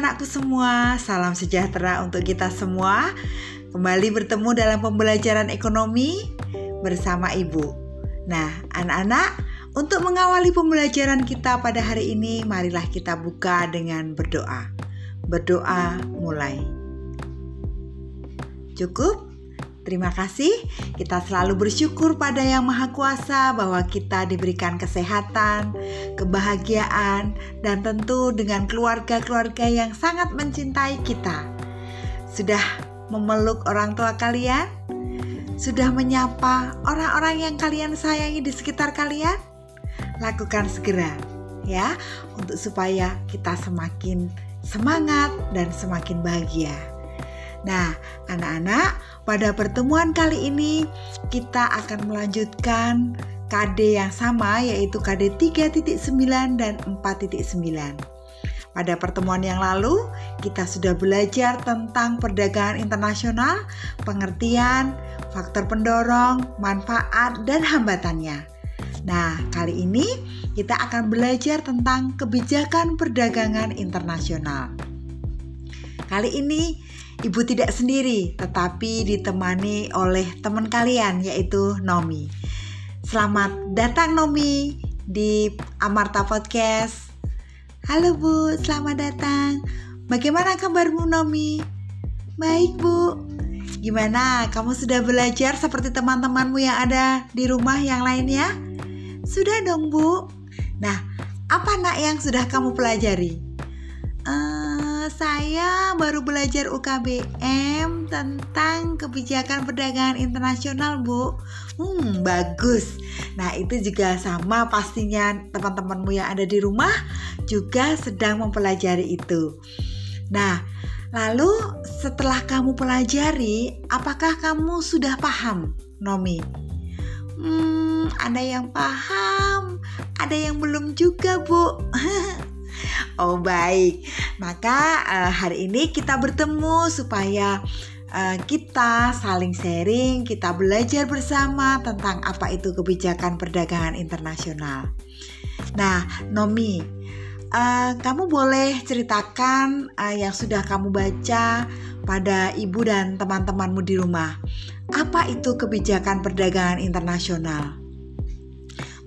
anak-anakku semua, salam sejahtera untuk kita semua. Kembali bertemu dalam pembelajaran ekonomi bersama Ibu. Nah, anak-anak, untuk mengawali pembelajaran kita pada hari ini, marilah kita buka dengan berdoa. Berdoa mulai. Cukup? Terima kasih. Kita selalu bersyukur pada Yang Maha Kuasa bahwa kita diberikan kesehatan, kebahagiaan, dan tentu dengan keluarga-keluarga yang sangat mencintai kita. Sudah memeluk orang tua kalian? Sudah menyapa orang-orang yang kalian sayangi di sekitar kalian? Lakukan segera ya untuk supaya kita semakin semangat dan semakin bahagia. Nah, anak-anak, pada pertemuan kali ini kita akan melanjutkan KD yang sama yaitu KD 3.9 dan 4.9. Pada pertemuan yang lalu, kita sudah belajar tentang perdagangan internasional, pengertian, faktor pendorong, manfaat, dan hambatannya. Nah, kali ini kita akan belajar tentang kebijakan perdagangan internasional. Kali ini Ibu tidak sendiri, tetapi ditemani oleh teman kalian yaitu Nomi. Selamat datang Nomi di Amarta Podcast. Halo Bu, selamat datang. Bagaimana kabarmu Nomi? Baik Bu. Gimana? Kamu sudah belajar seperti teman-temanmu yang ada di rumah yang lainnya? Sudah dong Bu. Nah, apa nak yang sudah kamu pelajari? Uh, saya baru belajar UKBM tentang kebijakan perdagangan internasional, Bu. Hmm, bagus. Nah, itu juga sama pastinya teman-temanmu yang ada di rumah juga sedang mempelajari itu. Nah, lalu setelah kamu pelajari, apakah kamu sudah paham, Nomi? Hmm, ada yang paham, ada yang belum juga, Bu. Oh baik, maka uh, hari ini kita bertemu supaya uh, kita saling sharing, kita belajar bersama tentang apa itu kebijakan perdagangan internasional. Nah, Nomi, uh, kamu boleh ceritakan uh, yang sudah kamu baca pada ibu dan teman-temanmu di rumah. Apa itu kebijakan perdagangan internasional?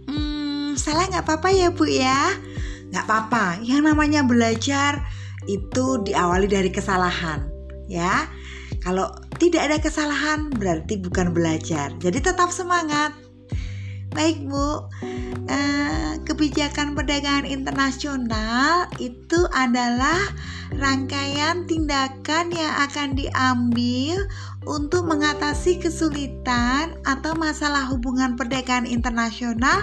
Hmm, salah nggak apa-apa ya bu ya Gak apa-apa, yang namanya belajar itu diawali dari kesalahan ya. Kalau tidak ada kesalahan berarti bukan belajar. Jadi tetap semangat. Baik Bu, eh, kebijakan perdagangan internasional itu adalah rangkaian tindakan yang akan diambil untuk mengatasi kesulitan atau masalah hubungan perdagangan internasional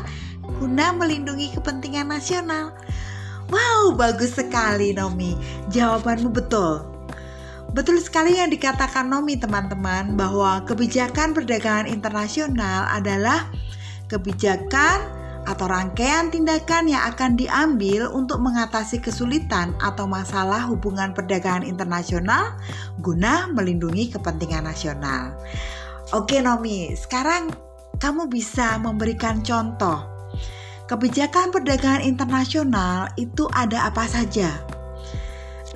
guna melindungi kepentingan nasional. Wow, bagus sekali Nomi. Jawabanmu betul. Betul sekali yang dikatakan Nomi teman-teman bahwa kebijakan perdagangan internasional adalah kebijakan atau rangkaian tindakan yang akan diambil untuk mengatasi kesulitan atau masalah hubungan perdagangan internasional guna melindungi kepentingan nasional. Oke Nomi, sekarang kamu bisa memberikan contoh kebijakan perdagangan internasional itu ada apa saja?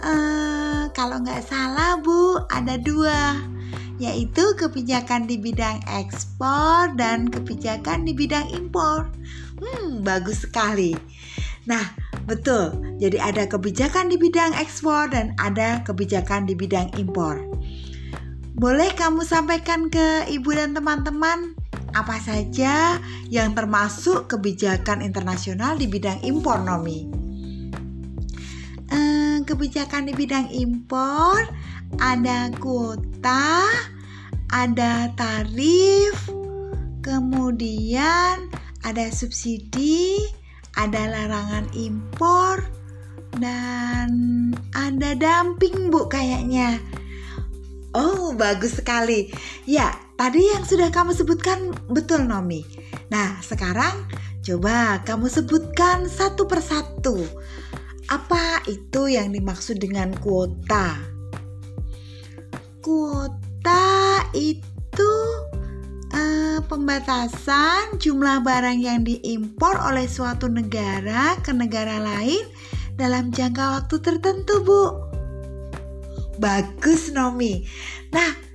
Uh, kalau nggak salah Bu, ada dua, yaitu kebijakan di bidang ekspor dan kebijakan di bidang impor. Hmm, bagus sekali. Nah, betul. Jadi ada kebijakan di bidang ekspor dan ada kebijakan di bidang impor. Boleh kamu sampaikan ke ibu dan teman-teman apa saja yang termasuk kebijakan internasional di bidang impor, Nomi? Eh, kebijakan di bidang impor ada kuota, ada tarif, kemudian ada subsidi, ada larangan impor, dan ada dumping, Bu, kayaknya. Oh, bagus sekali. Ya, Tadi yang sudah kamu sebutkan betul Nomi. Nah, sekarang coba kamu sebutkan satu persatu. Apa itu yang dimaksud dengan kuota? Kuota itu uh, pembatasan jumlah barang yang diimpor oleh suatu negara ke negara lain dalam jangka waktu tertentu, Bu. Bagus Nomi. Nah,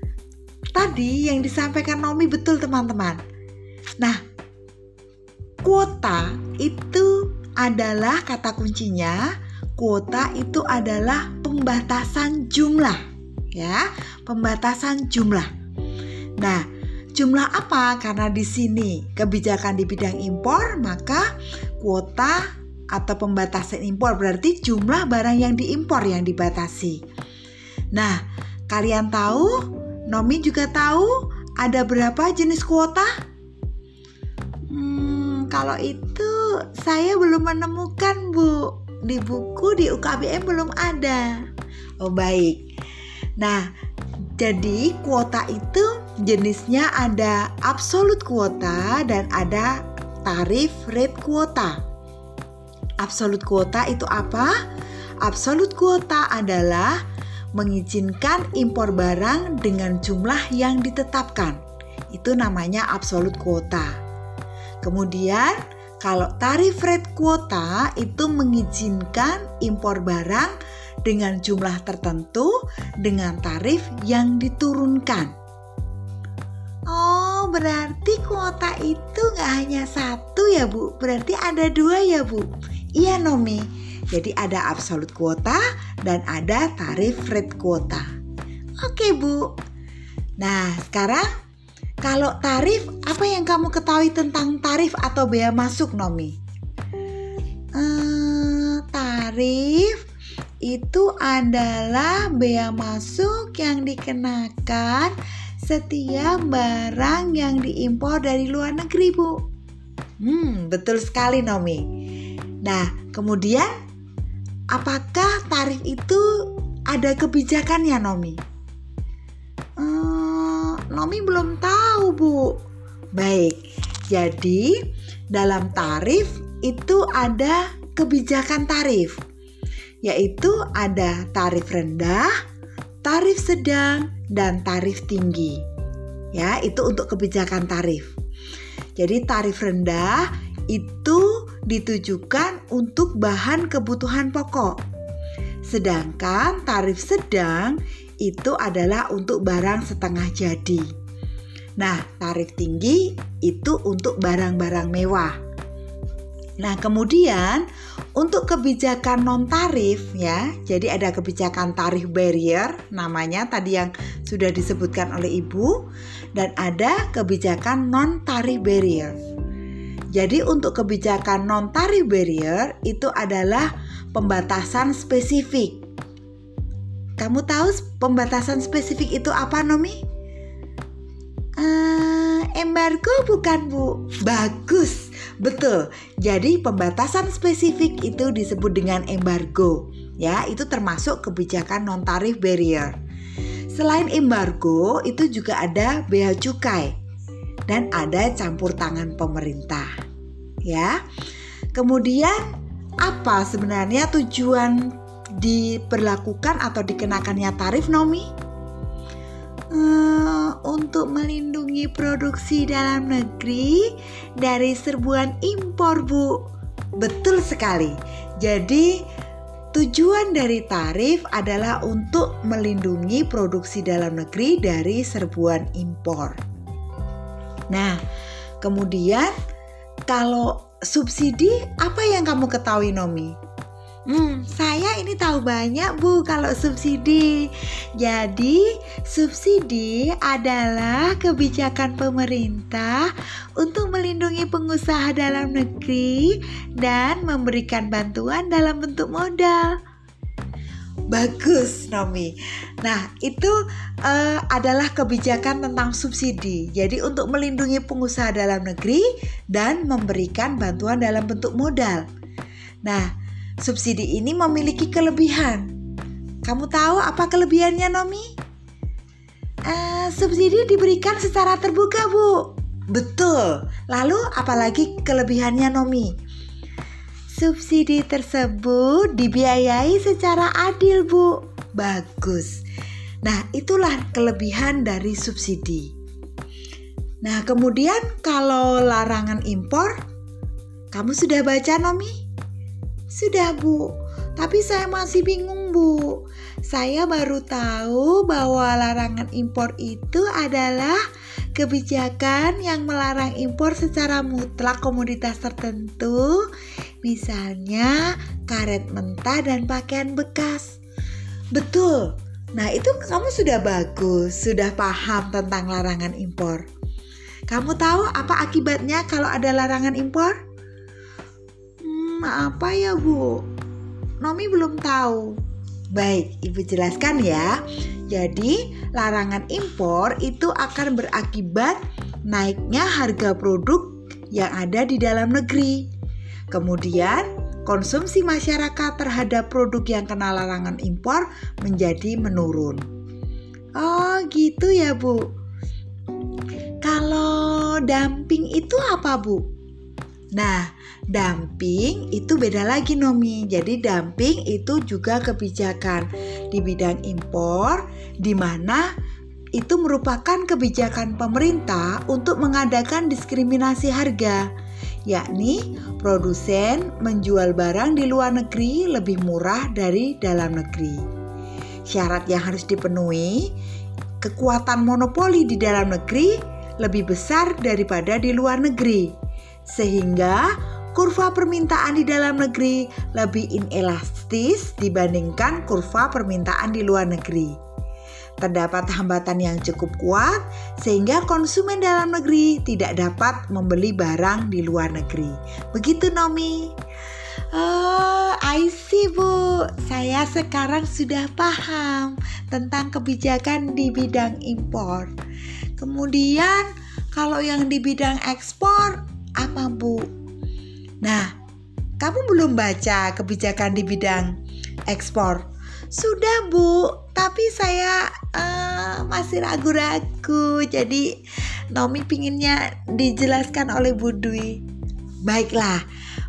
tadi yang disampaikan Nomi betul teman-teman. Nah, kuota itu adalah kata kuncinya. Kuota itu adalah pembatasan jumlah, ya, pembatasan jumlah. Nah, jumlah apa? Karena di sini kebijakan di bidang impor, maka kuota atau pembatasan impor berarti jumlah barang yang diimpor yang dibatasi. Nah, kalian tahu? Nomi juga tahu ada berapa jenis kuota? Hmm, kalau itu saya belum menemukan, Bu. Di buku di UKBM belum ada. Oh, baik. Nah, jadi kuota itu jenisnya ada absolut kuota dan ada tarif rate kuota. Absolut kuota itu apa? Absolut kuota adalah mengizinkan impor barang dengan jumlah yang ditetapkan. Itu namanya absolut kuota. Kemudian, kalau tarif rate kuota itu mengizinkan impor barang dengan jumlah tertentu dengan tarif yang diturunkan. Oh, berarti kuota itu nggak hanya satu ya, Bu? Berarti ada dua ya, Bu? Iya Nomi, jadi ada absolut kuota dan ada tarif rate kuota. Oke Bu. Nah sekarang kalau tarif apa yang kamu ketahui tentang tarif atau bea masuk Nomi? Hmm, tarif itu adalah bea masuk yang dikenakan setiap barang yang diimpor dari luar negeri, Bu. Hmm, betul sekali, Nomi. Nah, kemudian apakah tarif itu ada kebijakannya, Nomi? Hmm, Nomi belum tahu, Bu. Baik, jadi dalam tarif itu ada kebijakan tarif, yaitu ada tarif rendah, tarif sedang, dan tarif tinggi. Ya, itu untuk kebijakan tarif. Jadi tarif rendah itu ditujukan untuk bahan kebutuhan pokok. Sedangkan tarif sedang itu adalah untuk barang setengah jadi. Nah, tarif tinggi itu untuk barang-barang mewah. Nah, kemudian untuk kebijakan non tarif ya. Jadi ada kebijakan tarif barrier namanya tadi yang sudah disebutkan oleh Ibu dan ada kebijakan non tarif barrier. Jadi untuk kebijakan non tarif barrier itu adalah pembatasan spesifik. Kamu tahu pembatasan spesifik itu apa, Nomi? Uh, embargo bukan, Bu. Bagus. Betul. Jadi pembatasan spesifik itu disebut dengan embargo. Ya, itu termasuk kebijakan non tarif barrier. Selain embargo, itu juga ada bea cukai dan ada campur tangan pemerintah. Ya. Kemudian apa sebenarnya tujuan diperlakukan atau dikenakannya tarif Nomi? Uh, untuk melindungi produksi dalam negeri dari serbuan impor, Bu. Betul sekali. Jadi, tujuan dari tarif adalah untuk melindungi produksi dalam negeri dari serbuan impor. Nah, kemudian kalau subsidi apa yang kamu ketahui Nomi? Hmm, saya ini tahu banyak Bu kalau subsidi. Jadi, subsidi adalah kebijakan pemerintah untuk melindungi pengusaha dalam negeri dan memberikan bantuan dalam bentuk modal. Bagus, Nomi. Nah, itu uh, adalah kebijakan tentang subsidi. Jadi, untuk melindungi pengusaha dalam negeri dan memberikan bantuan dalam bentuk modal. Nah, subsidi ini memiliki kelebihan. Kamu tahu apa kelebihannya, Nomi? Uh, subsidi diberikan secara terbuka, Bu. Betul. Lalu, apalagi kelebihannya, Nomi? Subsidi tersebut dibiayai secara adil, Bu. Bagus. Nah, itulah kelebihan dari subsidi. Nah, kemudian kalau larangan impor, kamu sudah baca, Nomi? Sudah, Bu. Tapi saya masih bingung, Bu. saya baru tahu bahwa larangan impor itu adalah kebijakan yang melarang impor secara mutlak komoditas tertentu, misalnya karet mentah dan pakaian bekas. Betul. Nah, itu kamu sudah bagus, sudah paham tentang larangan impor. Kamu tahu apa akibatnya kalau ada larangan impor? Hmm, apa ya, Bu? Nomi belum tahu. Baik, Ibu jelaskan ya. Jadi, larangan impor itu akan berakibat naiknya harga produk yang ada di dalam negeri. Kemudian, konsumsi masyarakat terhadap produk yang kena larangan impor menjadi menurun. Oh, gitu ya, Bu. Kalau dumping itu apa, Bu? Nah, dumping itu beda lagi Nomi. Jadi dumping itu juga kebijakan di bidang impor di mana itu merupakan kebijakan pemerintah untuk mengadakan diskriminasi harga yakni produsen menjual barang di luar negeri lebih murah dari dalam negeri. Syarat yang harus dipenuhi, kekuatan monopoli di dalam negeri lebih besar daripada di luar negeri. Sehingga kurva permintaan di dalam negeri lebih inelastis dibandingkan kurva permintaan di luar negeri terdapat hambatan yang cukup kuat sehingga konsumen dalam negeri tidak dapat membeli barang di luar negeri. Begitu Nomi. Oh, I see Bu. Saya sekarang sudah paham tentang kebijakan di bidang impor. Kemudian kalau yang di bidang ekspor apa Bu? Nah, kamu belum baca kebijakan di bidang ekspor? Sudah Bu, tapi saya uh, masih ragu-ragu. Jadi Nomi pinginnya dijelaskan oleh Bu Dwi. Baiklah,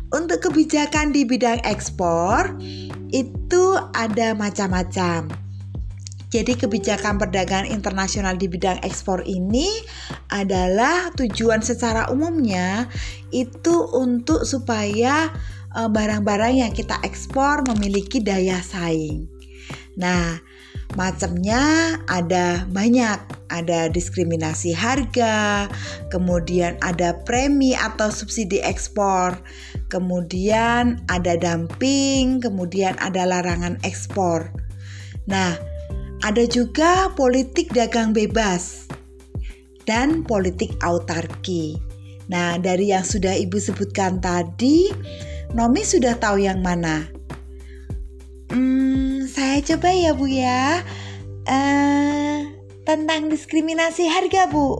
untuk kebijakan di bidang ekspor itu ada macam-macam. Jadi kebijakan perdagangan internasional di bidang ekspor ini adalah tujuan secara umumnya itu untuk supaya eh, barang-barang yang kita ekspor memiliki daya saing. Nah, macamnya ada banyak. Ada diskriminasi harga, kemudian ada premi atau subsidi ekspor, kemudian ada dumping, kemudian ada larangan ekspor. Nah, ada juga politik dagang bebas dan politik autarki. Nah, dari yang sudah Ibu sebutkan tadi, Nomi sudah tahu yang mana? Coba ya Bu ya. Uh, tentang diskriminasi harga Bu.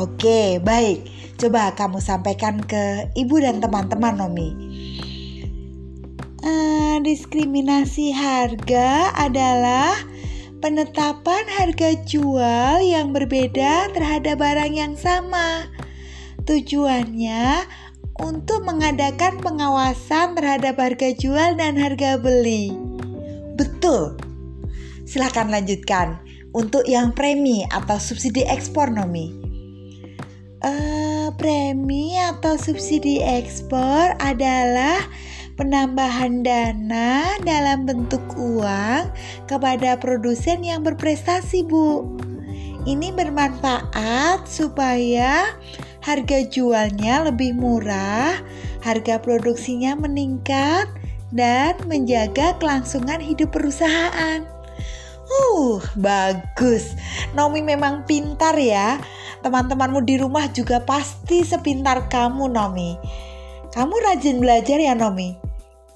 Oke, baik. Coba kamu sampaikan ke ibu dan teman-teman Nomi. Uh, diskriminasi harga adalah penetapan harga jual yang berbeda terhadap barang yang sama. Tujuannya untuk mengadakan pengawasan terhadap harga jual dan harga beli. Betul. Silahkan lanjutkan untuk yang premi atau subsidi ekspor Nomi. Uh, premi atau subsidi ekspor adalah penambahan dana dalam bentuk uang kepada produsen yang berprestasi, Bu. Ini bermanfaat supaya harga jualnya lebih murah, harga produksinya meningkat, dan menjaga kelangsungan hidup perusahaan. Uh, bagus. Nomi memang pintar ya. Teman-temanmu di rumah juga pasti sepintar kamu, Nomi. Kamu rajin belajar ya, Nomi?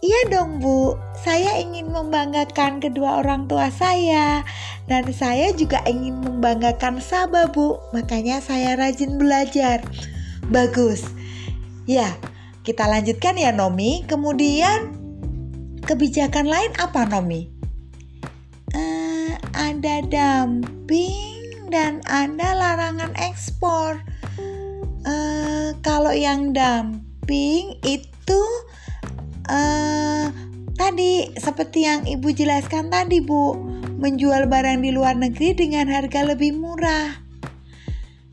Iya dong, Bu. Saya ingin membanggakan kedua orang tua saya dan saya juga ingin membanggakan Saba, Bu. Makanya saya rajin belajar. Bagus. Ya, kita lanjutkan ya, Nomi. Kemudian Kebijakan lain apa Nomi? Uh, ada dumping dan ada larangan ekspor. Uh, kalau yang dumping itu uh, tadi seperti yang ibu jelaskan tadi bu, menjual barang di luar negeri dengan harga lebih murah.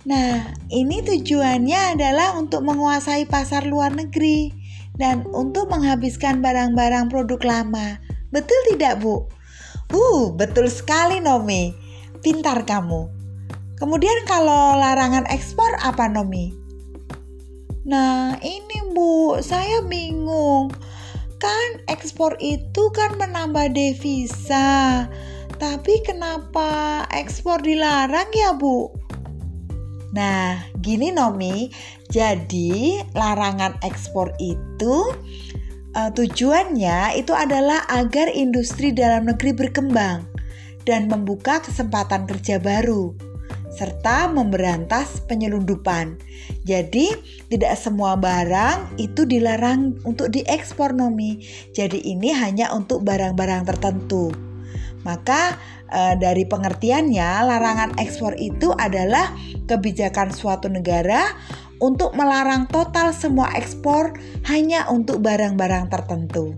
Nah, ini tujuannya adalah untuk menguasai pasar luar negeri dan untuk menghabiskan barang-barang produk lama. Betul tidak, Bu? Uh, betul sekali Nomi. Pintar kamu. Kemudian kalau larangan ekspor apa Nomi? Nah, ini Bu, saya bingung. Kan ekspor itu kan menambah devisa. Tapi kenapa ekspor dilarang ya, Bu? Nah, gini Nomi. Jadi, larangan ekspor itu uh, tujuannya itu adalah agar industri dalam negeri berkembang dan membuka kesempatan kerja baru serta memberantas penyelundupan. Jadi, tidak semua barang itu dilarang untuk diekspor nomi. Jadi, ini hanya untuk barang-barang tertentu. Maka e, dari pengertiannya, larangan ekspor itu adalah kebijakan suatu negara untuk melarang total semua ekspor hanya untuk barang-barang tertentu.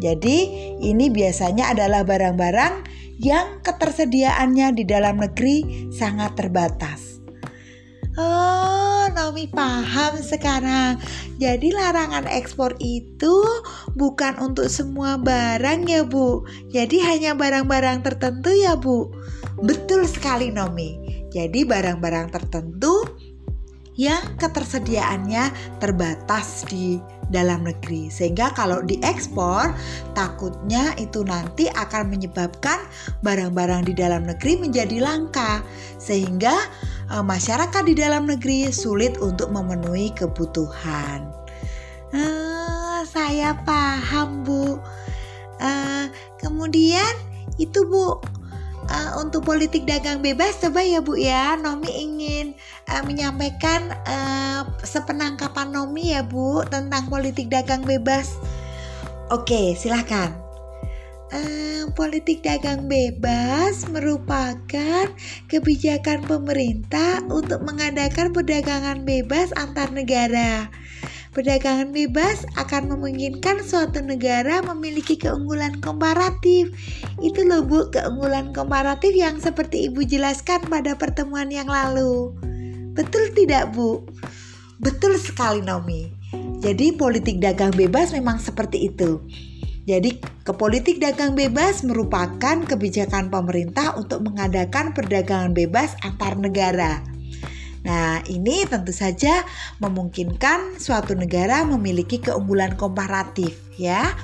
Jadi, ini biasanya adalah barang-barang yang ketersediaannya di dalam negeri sangat terbatas. Oh, Nomi paham sekarang. Jadi larangan ekspor itu bukan untuk semua barang ya, Bu. Jadi hanya barang-barang tertentu ya, Bu. Betul sekali, Nomi. Jadi barang-barang tertentu yang ketersediaannya terbatas di dalam negeri sehingga kalau diekspor takutnya itu nanti akan menyebabkan barang-barang di dalam negeri menjadi langka sehingga e, masyarakat di dalam negeri sulit untuk memenuhi kebutuhan. Uh, saya paham bu. Uh, kemudian itu bu uh, untuk politik dagang bebas coba ya Bu ya. Nomi ingin uh, menyampaikan uh, sepenangkapan Nomi ya Bu tentang politik dagang bebas. Oke silahkan uh, Politik dagang bebas merupakan kebijakan pemerintah untuk mengadakan perdagangan bebas antar negara Perdagangan bebas akan memungkinkan suatu negara memiliki keunggulan komparatif. Itu loh Bu, keunggulan komparatif yang seperti Ibu jelaskan pada pertemuan yang lalu. Betul tidak Bu? Betul sekali Nomi. Jadi politik dagang bebas memang seperti itu. Jadi, kepolitik dagang bebas merupakan kebijakan pemerintah untuk mengadakan perdagangan bebas antar negara. Nah, ini tentu saja memungkinkan suatu negara memiliki keunggulan komparatif ya.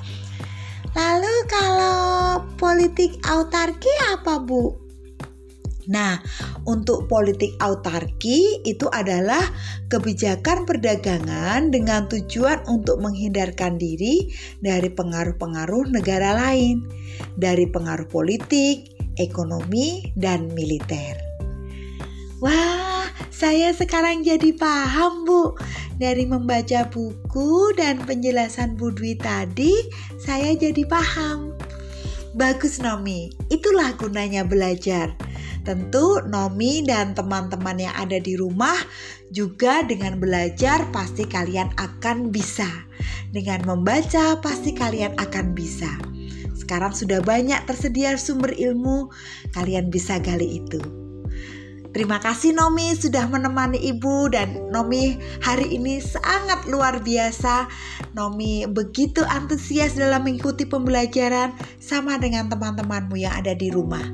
Lalu kalau politik autarki apa, Bu? Nah, untuk politik autarki itu adalah kebijakan perdagangan dengan tujuan untuk menghindarkan diri dari pengaruh-pengaruh negara lain, dari pengaruh politik, ekonomi, dan militer. Wah, saya sekarang jadi paham, Bu. Dari membaca buku dan penjelasan Bu Dwi tadi, saya jadi paham. Bagus, Nomi. Itulah gunanya belajar. Tentu Nomi dan teman-teman yang ada di rumah juga dengan belajar pasti kalian akan bisa. Dengan membaca pasti kalian akan bisa. Sekarang sudah banyak tersedia sumber ilmu, kalian bisa gali itu. Terima kasih Nomi sudah menemani Ibu dan Nomi hari ini sangat luar biasa. Nomi begitu antusias dalam mengikuti pembelajaran sama dengan teman-temanmu yang ada di rumah.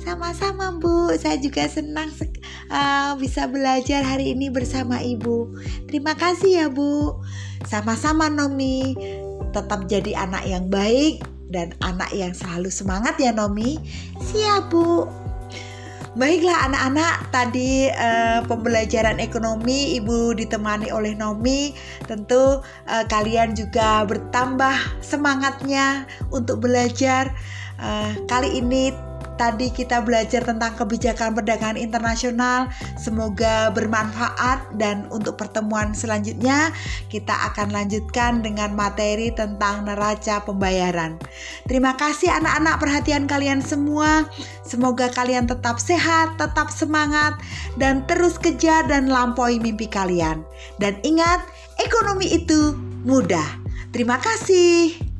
Sama-sama Bu, saya juga senang uh, bisa belajar hari ini bersama Ibu. Terima kasih ya Bu. Sama-sama Nomi, tetap jadi anak yang baik dan anak yang selalu semangat ya Nomi. Siap Bu. Baiklah anak-anak, tadi uh, pembelajaran ekonomi Ibu ditemani oleh Nomi. Tentu uh, kalian juga bertambah semangatnya untuk belajar. Uh, kali ini Tadi kita belajar tentang kebijakan perdagangan internasional. Semoga bermanfaat dan untuk pertemuan selanjutnya kita akan lanjutkan dengan materi tentang neraca pembayaran. Terima kasih anak-anak perhatian kalian semua. Semoga kalian tetap sehat, tetap semangat dan terus kejar dan lampaui mimpi kalian. Dan ingat, ekonomi itu mudah. Terima kasih.